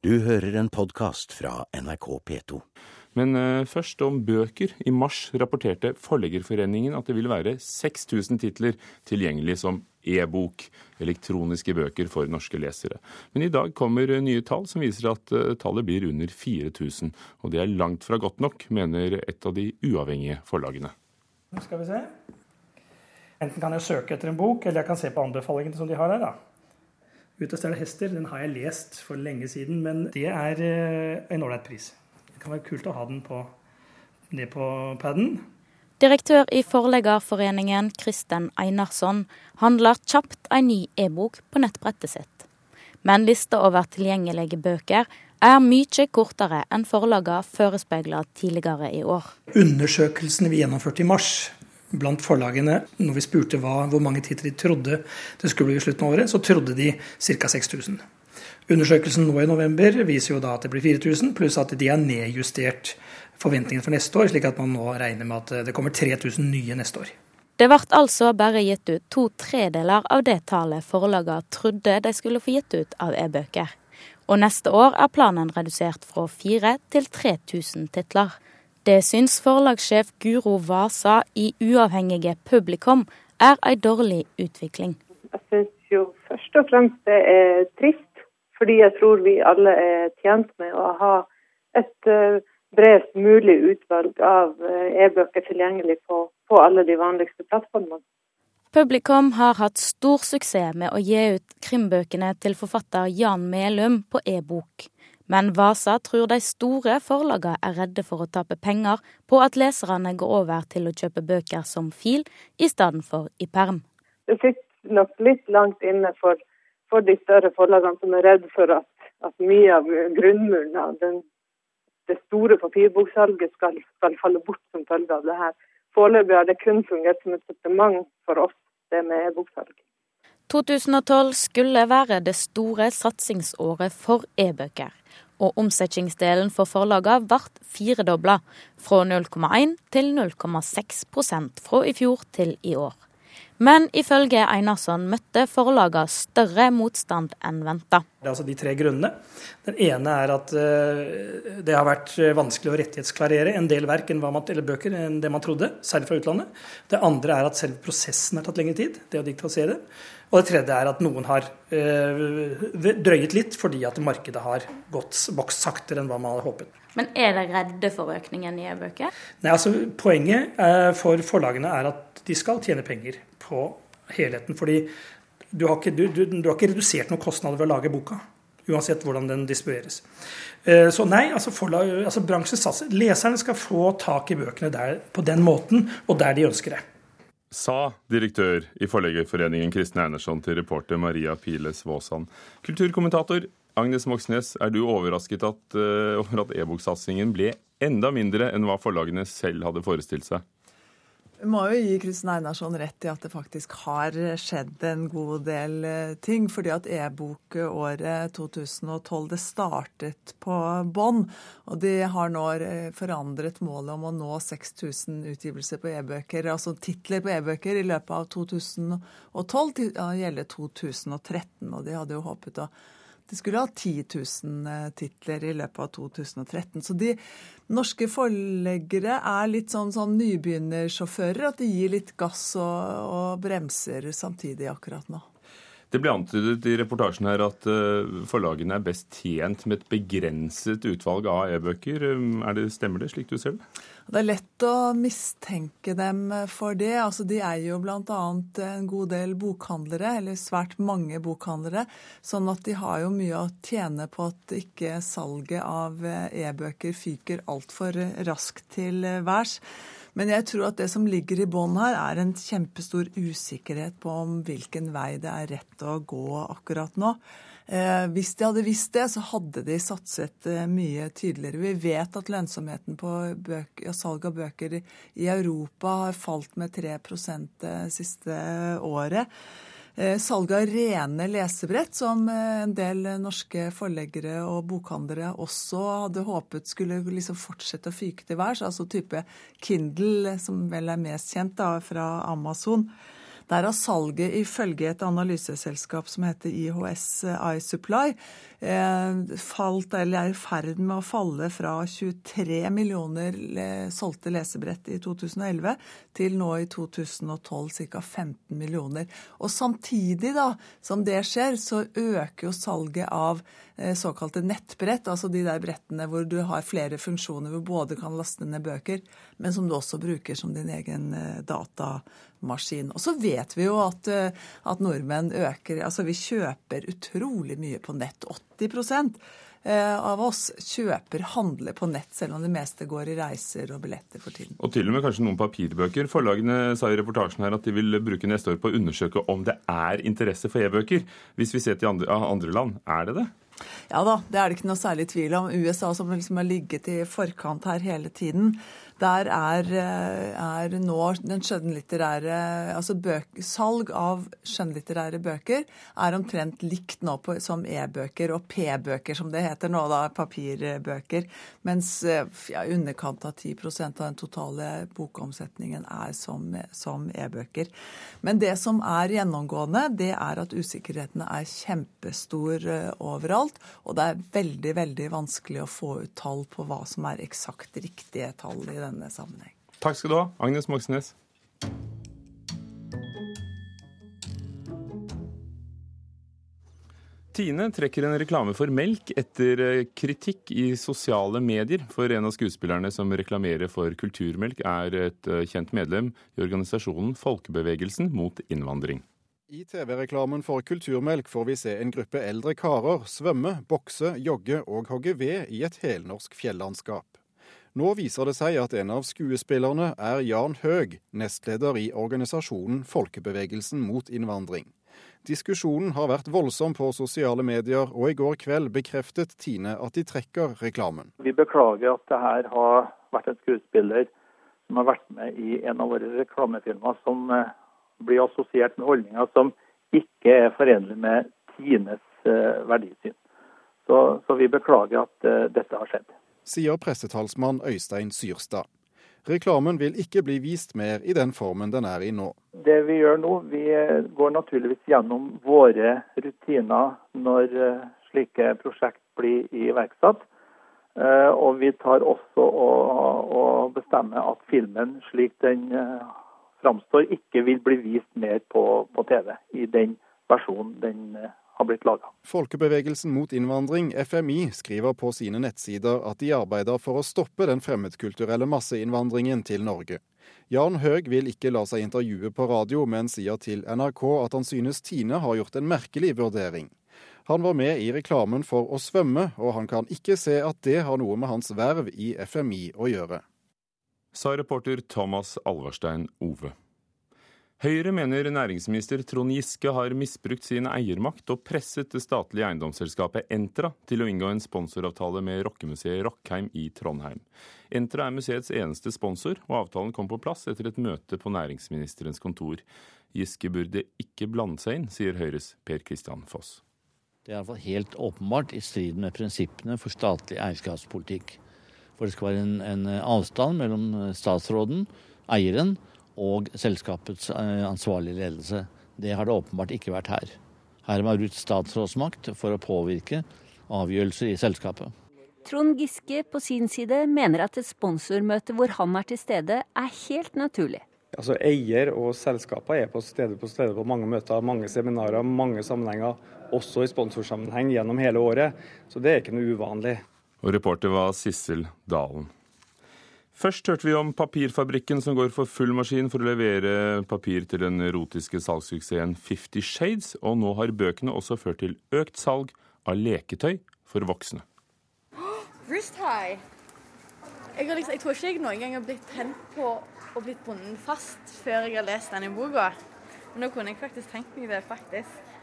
Du hører en podkast fra NRK P2. Men uh, først om bøker. I mars rapporterte Forleggerforeningen at det vil være 6000 titler tilgjengelig som e-bok, elektroniske bøker for norske lesere. Men i dag kommer nye tall som viser at uh, tallet blir under 4000. Og det er langt fra godt nok, mener et av de uavhengige forlagene. Nå skal vi se. Enten kan jeg søke etter en bok, eller jeg kan se på anbefalingene som de har her. da. Ut og stjele hester den har jeg lest for lenge siden, men det er eh, en ålreit pris. Det kan være kult å ha den på, ned på paden. Direktør i Forleggerforeningen, Kristen Einarsson, handler kjapt en ny e-bok på nettbrettet sitt. Men lista over tilgjengelige bøker er mye kortere enn forlagene forespeilet tidligere i år. Undersøkelsen vi gjennomførte i mars, blant forlagene, når vi spurte hva, hvor mange titler de trodde det skulle bli i slutten av året, så trodde de ca. 6000. Undersøkelsen nå i november viser jo da at det blir 4000, pluss at de har nedjustert forventningene for neste år, slik at man nå regner med at det kommer 3000 nye neste år. Det ble altså bare gitt ut to tredeler av det tallet forlagene trodde de skulle få gitt ut av e-bøker. Og neste år er planen redusert fra 4000 til 3000 titler. Det syns forlagssjef Guro Vasa i uavhengige Publikum er ei dårlig utvikling. Jeg syns jo først og fremst det er trist, fordi jeg tror vi alle er tjent med å ha et eh, bredest mulig utvalg av eh, e-bøker tilgjengelig på, på alle de vanligste plattformene. Publikum har hatt stor suksess med å gi ut krimbøkene til forfatter Jan Melum på e-bok. Men Vasa tror de store forlagene er redde for å tape penger på at leserne går over til å kjøpe bøker som fil i stedet for i perm. Det sitter nok litt langt inne for, for de større forlagene som er redd for at, at mye av grunnmuren av den, det store papirboksalget skal, skal, falle bort som følge av det her. Foreløpig har det kun fungert som et supplement for oss, det med e-boksalg. 2012 skulle være det store satsingsåret for e-bøker og omsetningsdelen for forlagene ble firedobla, fra 0,1 til 0,6% fra i fjor til i år. Men ifølge Einarsson møtte forlaget større motstand enn venta. Det er altså de tre grunnene. Den ene er at eh, det har vært vanskelig å rettighetsklarere en del verk man, eller bøker enn det man trodde, særlig fra utlandet. Det andre er at selve prosessen har tatt lengre tid, det å digitalisere. Og det tredje er at noen har øh, drøyet litt fordi at markedet har gått vokst saktere enn hva man hadde håpet. Men er dere redde for økningen i e-bøker? Nei, altså Poenget for forlagene er at de skal tjene penger på helheten. Fordi du har ikke, du, du, du har ikke redusert noen kostnader ved å lage boka. Uansett hvordan den distribueres. Øh, så nei, altså, forlag, altså bransjen satser. Leserne skal få tak i bøkene der, på den måten og der de ønsker det sa direktør i Forleggerforeningen Kristin Einersson til reporter Maria Piles Våsan. Kulturkommentator Agnes Moxnes, er du overrasket at, uh, over at e-boksatsingen ble enda mindre enn hva forlagene selv hadde forestilt seg? Vi må jo gi Kristin Einarsson rett i at det faktisk har skjedd en god del eh, ting. Fordi at e-bokåret 2012 det startet på bånn. Og de har nå eh, forandret målet om å nå 6000 utgivelser på e-bøker, altså titler på e-bøker, i løpet av 2012 til å gjelde 2013. Og de hadde jo håpet å de skulle ha 10 000 eh, titler i løpet av 2013. Så de norske forleggere er litt sånn, sånn nybegynnersjåfører. At de gir litt gass og, og bremser samtidig akkurat nå. Det ble antydet i reportasjen her at eh, forlagene er best tjent med et begrenset utvalg av e-bøker. Er det, stemmer det, slik du ser det? Det er lett å mistenke dem for det. Altså, de eier jo bl.a. en god del bokhandlere, eller svært mange bokhandlere. Sånn at de har jo mye å tjene på at ikke salget av e-bøker fyker altfor raskt til værs. Men jeg tror at det som ligger i bånn her, er en kjempestor usikkerhet på om hvilken vei det er rett å gå akkurat nå. Eh, hvis de hadde visst det, så hadde de satset eh, mye tydeligere. Vi vet at lønnsomheten på bøker, salg av bøker i Europa har falt med 3 det siste året. Eh, salget av rene lesebrett, som eh, en del norske forleggere og bokhandlere også hadde håpet skulle liksom fortsette å fyke til værs, altså type Kindle, som vel er mest kjent da, fra Amazon. Der har salget ifølge et analyseselskap som heter IHS iSupply eh, falt, eller er i ferd med å falle fra 23 millioner solgte lesebrett i 2011 til nå i 2012 ca. 15 millioner. Og samtidig da, som det skjer, så øker jo salget av eh, såkalte nettbrett, altså de der brettene hvor du har flere funksjoner, hvor både kan laste ned bøker, men som du også bruker som din egen eh, datamaskin. Og så vet vi jo at, eh, at nordmenn øker Altså vi kjøper utrolig mye på nett. 80 eh, av oss kjøper, handler på nett, selv om det meste går i reiser og billetter for tiden. Og til og med kanskje noen papirbøker. Forlagene sa i reportasjen her at de vil bruke neste år på å undersøke om det er interesse for e-bøker. Hvis vi ser til andre, andre land, er det det? Ja da, det er det ikke noe særlig tvil om. USA som liksom har ligget i forkant her hele tiden, der er, eh, er nå den skjønnlitterære Altså bøk, salg av skjønnlitterære bøker er omtrent likt nå på, som e-bøker og p-bøker, som det heter nå, da, papirbøker. Mens eh, ja, underkant av 10% av den totale bokomsetningen er som, som e-bøker. Men det som er gjennomgående, det er at usikkerhetene er kjempestor eh, overalt. Og det er veldig, veldig vanskelig å få ut tall på hva som er eksakt riktige tall i denne sammenheng. Takk skal du ha, Agnes Moxnes. Tine trekker en reklame for melk etter eh, kritikk i sosiale medier. For en av skuespillerne som reklamerer for kulturmelk, er et eh, kjent medlem i organisasjonen Folkebevegelsen mot innvandring. I TV-reklamen for Kulturmelk får vi se en gruppe eldre karer svømme, bokse, jogge og hogge ved i et helnorsk fjellandskap. Nå viser det seg at en av skuespillerne er Jan Høeg, nestleder i organisasjonen Folkebevegelsen mot innvandring. Diskusjonen har vært voldsom på sosiale medier, og i går kveld bekreftet Tine at de trekker reklamen. Vi beklager at det her har vært en skuespiller som har vært med i en av våre reklamefilmer som eh, blir assosiert med holdninger som ikke er forenlig med Tines eh, verdisyn. Så, så vi beklager at uh, dette har skjedd sier pressetalsmann Øystein Syrstad. Reklamen vil ikke bli vist mer i den formen den er i nå. Det vi gjør nå, vi går naturligvis gjennom våre rutiner når eh, slike prosjekt blir iverksatt. Eh, og vi tar også og, bestemmer at filmen slik den eh, framstår, ikke vil bli vist mer på, på TV i den versjonen den har blitt laga. Folkebevegelsen mot innvandring, FMI, skriver på sine nettsider at de arbeider for å stoppe den fremmedkulturelle masseinnvandringen til Norge. Jan Høeg vil ikke la seg intervjue på radio, men sier til NRK at han synes Tine har gjort en merkelig vurdering. Han var med i reklamen for å svømme, og han kan ikke se at det har noe med hans verv i FMI å gjøre. Sa reporter Thomas Alverstein Ove. Høyre mener næringsminister Trond Giske har misbrukt sin eiermakt og presset det statlige eiendomsselskapet Entra til å inngå en sponsoravtale med rockemuseet Rockheim i Trondheim. Entra er museets eneste sponsor, og avtalen kom på plass etter et møte på næringsministerens kontor. Giske burde ikke blande seg inn, sier Høyres Per Christian Foss. Det er iallfall helt åpenbart i strid med prinsippene for statlig eierskapspolitikk. For det skal være en, en avstand mellom statsråden, eieren, og selskapets eh, ansvarlige ledelse. Det har det åpenbart ikke vært her. Her har man brukt statsrådsmakt for å påvirke avgjørelser i selskapet. Trond Giske på sin side mener at et sponsormøte hvor han er til stede, er helt naturlig. Altså Eier og selskaper er på stede på stede på mange møter, mange seminarer, mange sammenhenger. Også i sponsorsammenheng gjennom hele året. Så det er ikke noe uvanlig. Og reporter var Sissel Dalen. Først hørte vi om papirfabrikken som går for full maskin for å levere papir til den erotiske salgssuksessen Fifty Shades, og nå har bøkene også ført til økt salg av leketøy for voksne. Wrist high. Jeg, liksom, jeg, tror ikke jeg noen gang har blitt tent på og blitt bundet fast før jeg har lest denne boka. Men nå kunne jeg faktisk tenkt meg det, faktisk.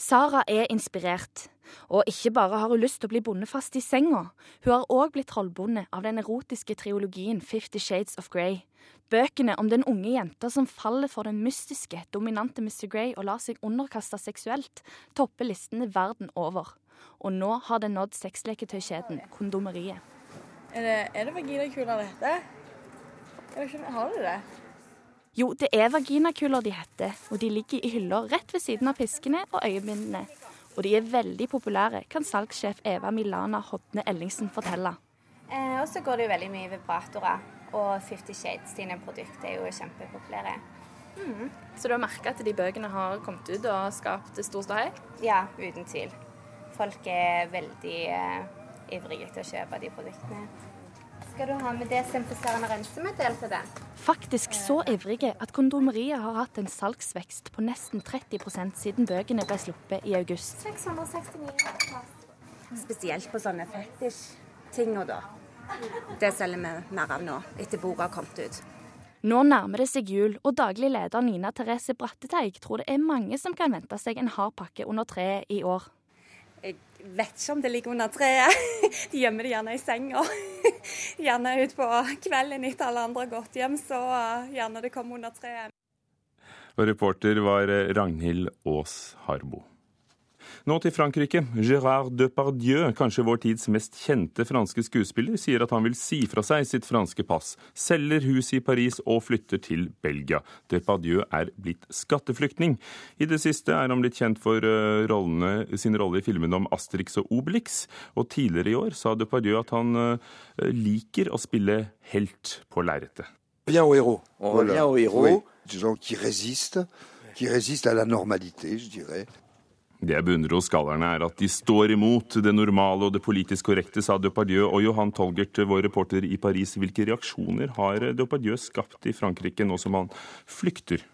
Sara er inspirert. Og ikke bare har hun lyst til å bli bonde fast i senga, hun har òg blitt trollbonde av den erotiske triologien Fifty Shades of Grey. Bøkene om den unge jenta som faller for den mystiske, dominante Mr. Grey og lar seg underkaste seksuelt, topper listene verden over. Og nå har det nådd sexleketøykjeden Kondomeriet. Er det, er det vaginakule dette? Har du det? Jo, det er vaginakuler de heter, og de ligger i hyller rett ved siden av piskene og øyebindene. Og de er veldig populære, kan salgssjef Eva Milana Hodne Ellingsen fortelle. Eh, og så går det jo veldig mye vibratorer, og Fifty Shades sine produkter er jo kjempepopulære. Mm. Så du har merka at de bøkene har kommet ut og skapt stor ståhei? Ja, uten tvil. Folk er veldig eh, ivrige til å kjøpe de produktene. Skal du ha med desinfiserende rensemiddel til den? Faktisk så ivrige at kondomeriet har hatt en salgsvekst på nesten 30% siden bøkene ble sluppet i august. 669 Spesielt på sånne fetisj-tinga, da. Det selger vi mer av nå, etter boka har kommet ut. Nå nærmer det seg jul, og daglig leder Nina Therese Bratteteig tror det er mange som kan vente seg en hard pakke under treet i år. Jeg vet ikke om det ligger under treet. De gjemmer det gjerne i senga. Gjerne utpå kvelden etter alle andre har gått hjem, så gjerne det kommer under treet. Og reporter var Ragnhild Aas Harbo. Nå til Frankrike. Gérard Depardieu, kanskje vår tids mest kjente franske skuespiller, sier at han vil si fra seg sitt franske pass, selger huset i Paris og flytter til Belgia. Depardieu er blitt skatteflyktning. I det siste er han blitt kjent for uh, rollene, sin rolle i filmene om Asterix og Obelix, og tidligere i år sa Depardieu at han uh, liker å spille helt på lerretet. Bien au héros. On voilà. revient au héros. Oui. Des gens qui résistent, qui résistent à la normalité, je dirais. Det jeg beundrer hos skallerne, er at de står imot det normale og det politisk korrekte, sa Depardieu. Og Johan Tolgert, vår reporter i Paris, hvilke reaksjoner har Depardieu skapt i Frankrike nå som han flykter?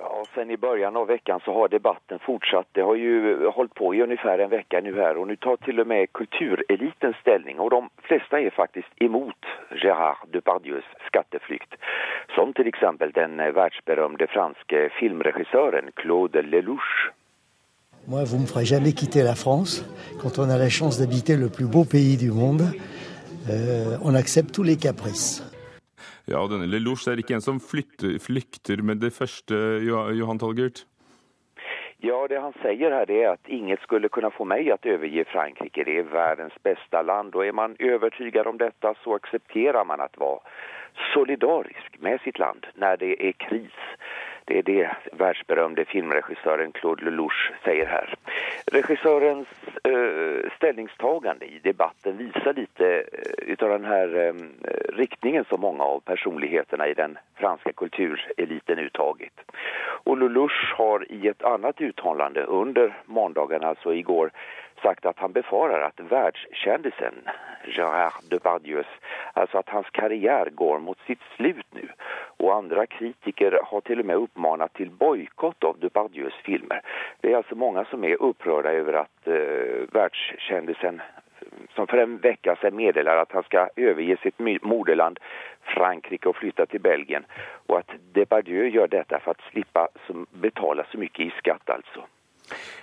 Ja, Sen i begynnelsen av veckan så har debatten fortsatt. Det har jo holdt på i omtrent en uke nå. her, og Nå tar til og med kultureliten stilling, og de fleste er faktisk imot Gérard Depardieus skatteflykt. Som f.eks. den verdensberømte franske filmregissøren Claude Lelouch. Moi, vous ne me ferez jamais quitter la France. Quand on a la chance d'habiter le plus beau pays du monde, euh, on accepte tous les caprices. Ja, denne Lelouch er ikke en som flytter, flykter med det første, Johan Tolgert? Ja, det han säger här är att inget skulle kunna få mig att överge Frankrike. Det är världens bästa land och är man övertygad om detta så accepterar man att vara solidarisk med sitt land när det är kris. Det är det världsberömde filmregissören Claude Lelouch säger här. Regissörens eh, i debatten visar lite av utav den här eh, riktningen som många av personligheterna i den franska kultureliten uttaget. Och Lelouch har i ett annat uttalande under måndagen, alltså igår, sagt att han befarar att världskändisen Gerard Depardieu, alltså att hans karriär går mot sitt slut nu. Och andra kritiker har till och med uppmanat till bojkott av Depardieux filmer. Det är alltså många som är upprörda över att eh, världskändisen som för en vecka sedan meddelar att han ska överge sitt moderland Frankrike och flytta till Belgien. Och att Depardieu gör detta för att slippa betala så mycket i skatt alltså.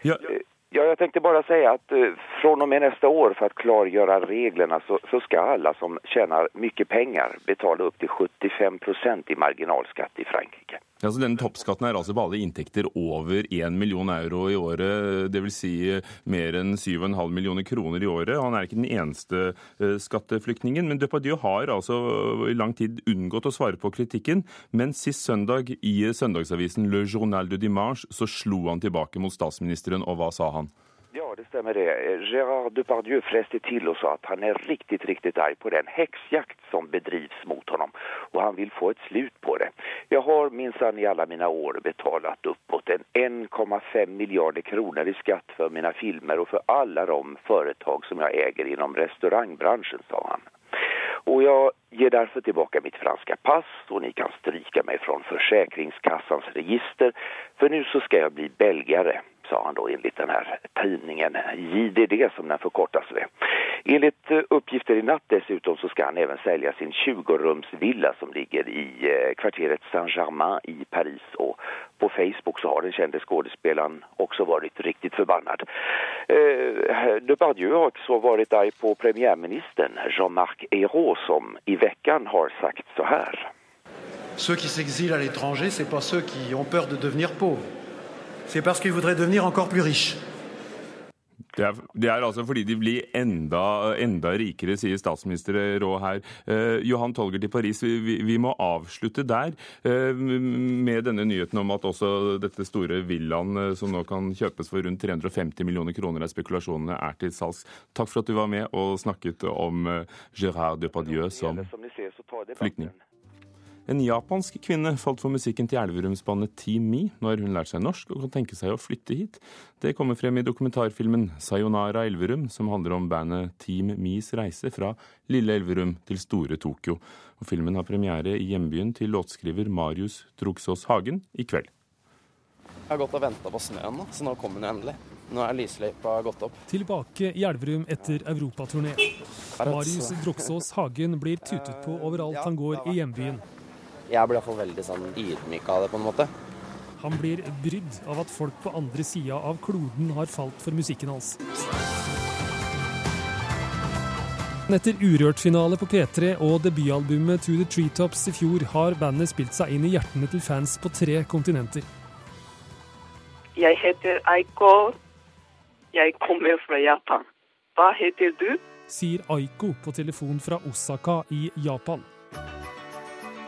Ja. Ja, jag tänkte bara säga att eh, från och med nästa år för att klargöra reglerna så, så ska alla som tjänar mycket pengar betala upp till 75 procent i marginalskatt i Frankrike. Ja, så denne Toppskatten er altså på alle inntekter over 1 million euro i året, dvs. Si mer enn 7,5 millioner kroner i året. Han er ikke den eneste eh, skatteflyktningen. Men Depardieu har altså i lang tid unngått å svare på kritikken. Men sist søndag i søndagsavisen Le Journal du Dimanche så slo han tilbake mot statsministeren, og hva sa han? Ja, det stemmer det. Gérard Depardieu freste til og sa at han er riktig, riktig arg på den heksjakt som bedrivs mot honom og han vil få et slut på det. Jeg har minsann i alle mine år betalat oppåt en 1,5 miljarder kroner i skatt for mine filmer og for alle de företag som jeg äger innom restaurantbransjen, sa han. Og jeg ger derfor tilbake mitt franske pass og ni kan stryke meg fra Forsikringskassens register for nå skal jeg bli belgare sa han då enligt den här tidningen JDD som den förkortas det. Enligt uppgifter i natt dessutom så ska han även sälja sin 20-rumsvilla som ligger i kvarteret Saint-Germain i Paris och på Facebook så har den kände skådespelaren också varit riktigt förbannad. Eh, Depardieu har också varit arg på premiärministern Jean-Marc Ayrault som i veckan har sagt så här. Ceux qui s'exilent à l'étranger, c'est pas ceux qui ont peur de devenir pauvres. C'est parce qu'ils voudraient devenir encore plus riches. Det er, det er, altså fordi de blir enda, enda rikere, sier statsminister Rå her. Eh, Johan Tolger til Paris, vi, vi, må avslutte der eh, med denne nyheten om at også dette store villaen eh, som nå kan kjøpes for rundt 350 millioner kroner av spekulasjonene, er til salgs. Takk for at du var med og snakket om eh, Gérard Depardieu som flyktning. En japansk kvinne falt for musikken til Elverumsbandet Team Me. når hun lært seg norsk og kan tenke seg å flytte hit. Det kommer frem i dokumentarfilmen Sayonara Elverum, som handler om bandet Team Me's reise fra lille Elverum til store Tokyo. Og filmen har premiere i hjembyen til låtskriver Marius Trugsås Hagen i kveld. Jeg har gått og venta på snøen, så nå kommer den endelig. Nå er lysløypa gått opp. Tilbake i Elverum etter europaturné. Marius Droksås Hagen blir tutet på overalt han går i hjembyen jeg blir iallfall veldig sånn ydmyk av det, på en måte. Han blir brydd av at folk på andre sida av kloden har falt for musikken hans. Etter Urørt-finale på P3 og debutalbumet To The Treetops i fjor har bandet spilt seg inn i hjertene til fans på tre kontinenter. Jeg heter Aiko. Jeg kommer fra Japan. Hva heter du? Sier Aiko på telefon fra Osaka i Japan.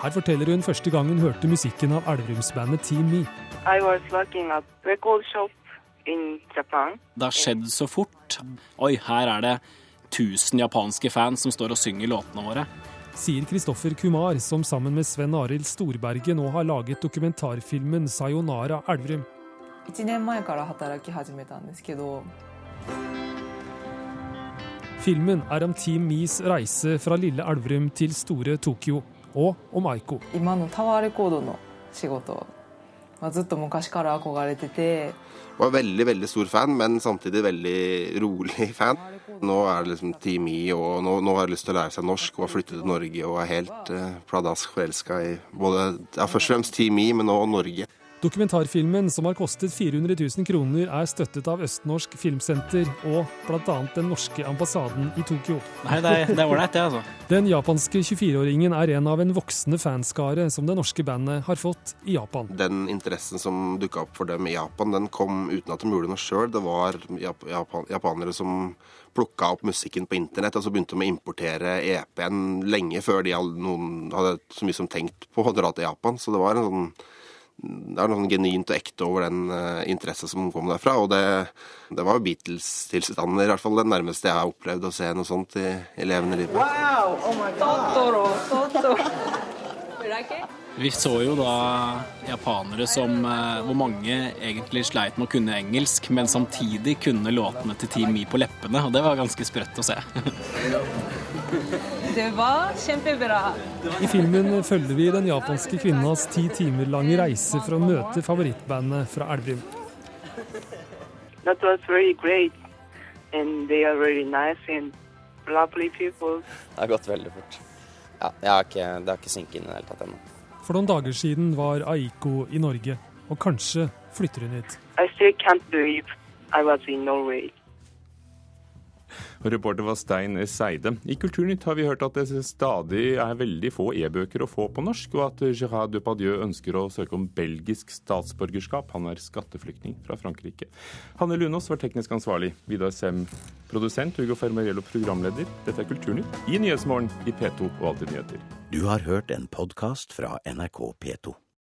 Her forteller hun første gang hun hørte musikken av Elverumsbandet Team Me. Det har skjedd så fort. Oi, her er det 1000 japanske fans som står og synger låtene våre. Sier Kristoffer Kumar, som sammen med Sven Arild Storberget nå har laget dokumentarfilmen 'Sayonara Elverum'. Filmen er om Team Mis reise fra lille Elverum til store Tokyo og om Aiko. var veldig veldig stor fan, men samtidig veldig rolig fan. Nå er det liksom Team I, og nå, nå, har jeg lyst til å lære seg norsk og har flyttet til Norge og er helt eh, pladask forelska i både ja, først og fremst Team I, men nå Norge. Dokumentarfilmen, som har kostet 400 000 kroner, er støttet av Østnorsk Filmsenter og bl.a. den norske ambassaden i Tokyo. Nei, det er ålreit, det, altså. Den japanske 24-åringen er en av en voksende fanskare som det norske bandet har fått i Japan. Den interessen som dukka opp for dem i Japan, den kom uten at de gjorde noe sjøl. Det var Japan japanere som plukka opp musikken på internett, og så begynte de å importere EP-en lenge før de noen hadde så mye som tenkt på å dra til Japan. Så det var en sånn det er noe sånn genuint og ekte over den uh, interesse som kom derfra. Og det, det var Beatles-tilstander, i hvert fall det nærmeste jeg har opplevd å se noe sånt i, i levende liv. Wow! Oh my God. Vi så jo da japanere som uh, hvor mange egentlig sleit med å kunne engelsk, men samtidig kunne låtene til Team Me på leppene, og det var ganske sprøtt å se. Det var kjempebra. I filmen følger vi den japanske kvinnas ti timer lange reise for å møte favorittbandet fra Elverum. That was very great, and they are very nice and lovely people. Det har gått veldig fort. Ja, har ikke, det har ikke sinket inn i det hele tatt ennå. For noen dager siden var Aiko i Norge, og kanskje flytter hun hit. I still can't believe I was in Norway. Og reporter var Stein Seide. I Kulturnytt har vi hørt at det stadig er veldig få e-bøker å få på norsk, og at Gérard Depardieu ønsker å søke om belgisk statsborgerskap. Han er skatteflyktning fra Frankrike. Hanne Lunås var teknisk ansvarlig. Vidar Sem produsent. Hugo Fermariello, programleder. Dette er Kulturnytt i Nyhetsmorgen i P2 og Alltid nyheter. Du har hørt en podkast fra NRK P2.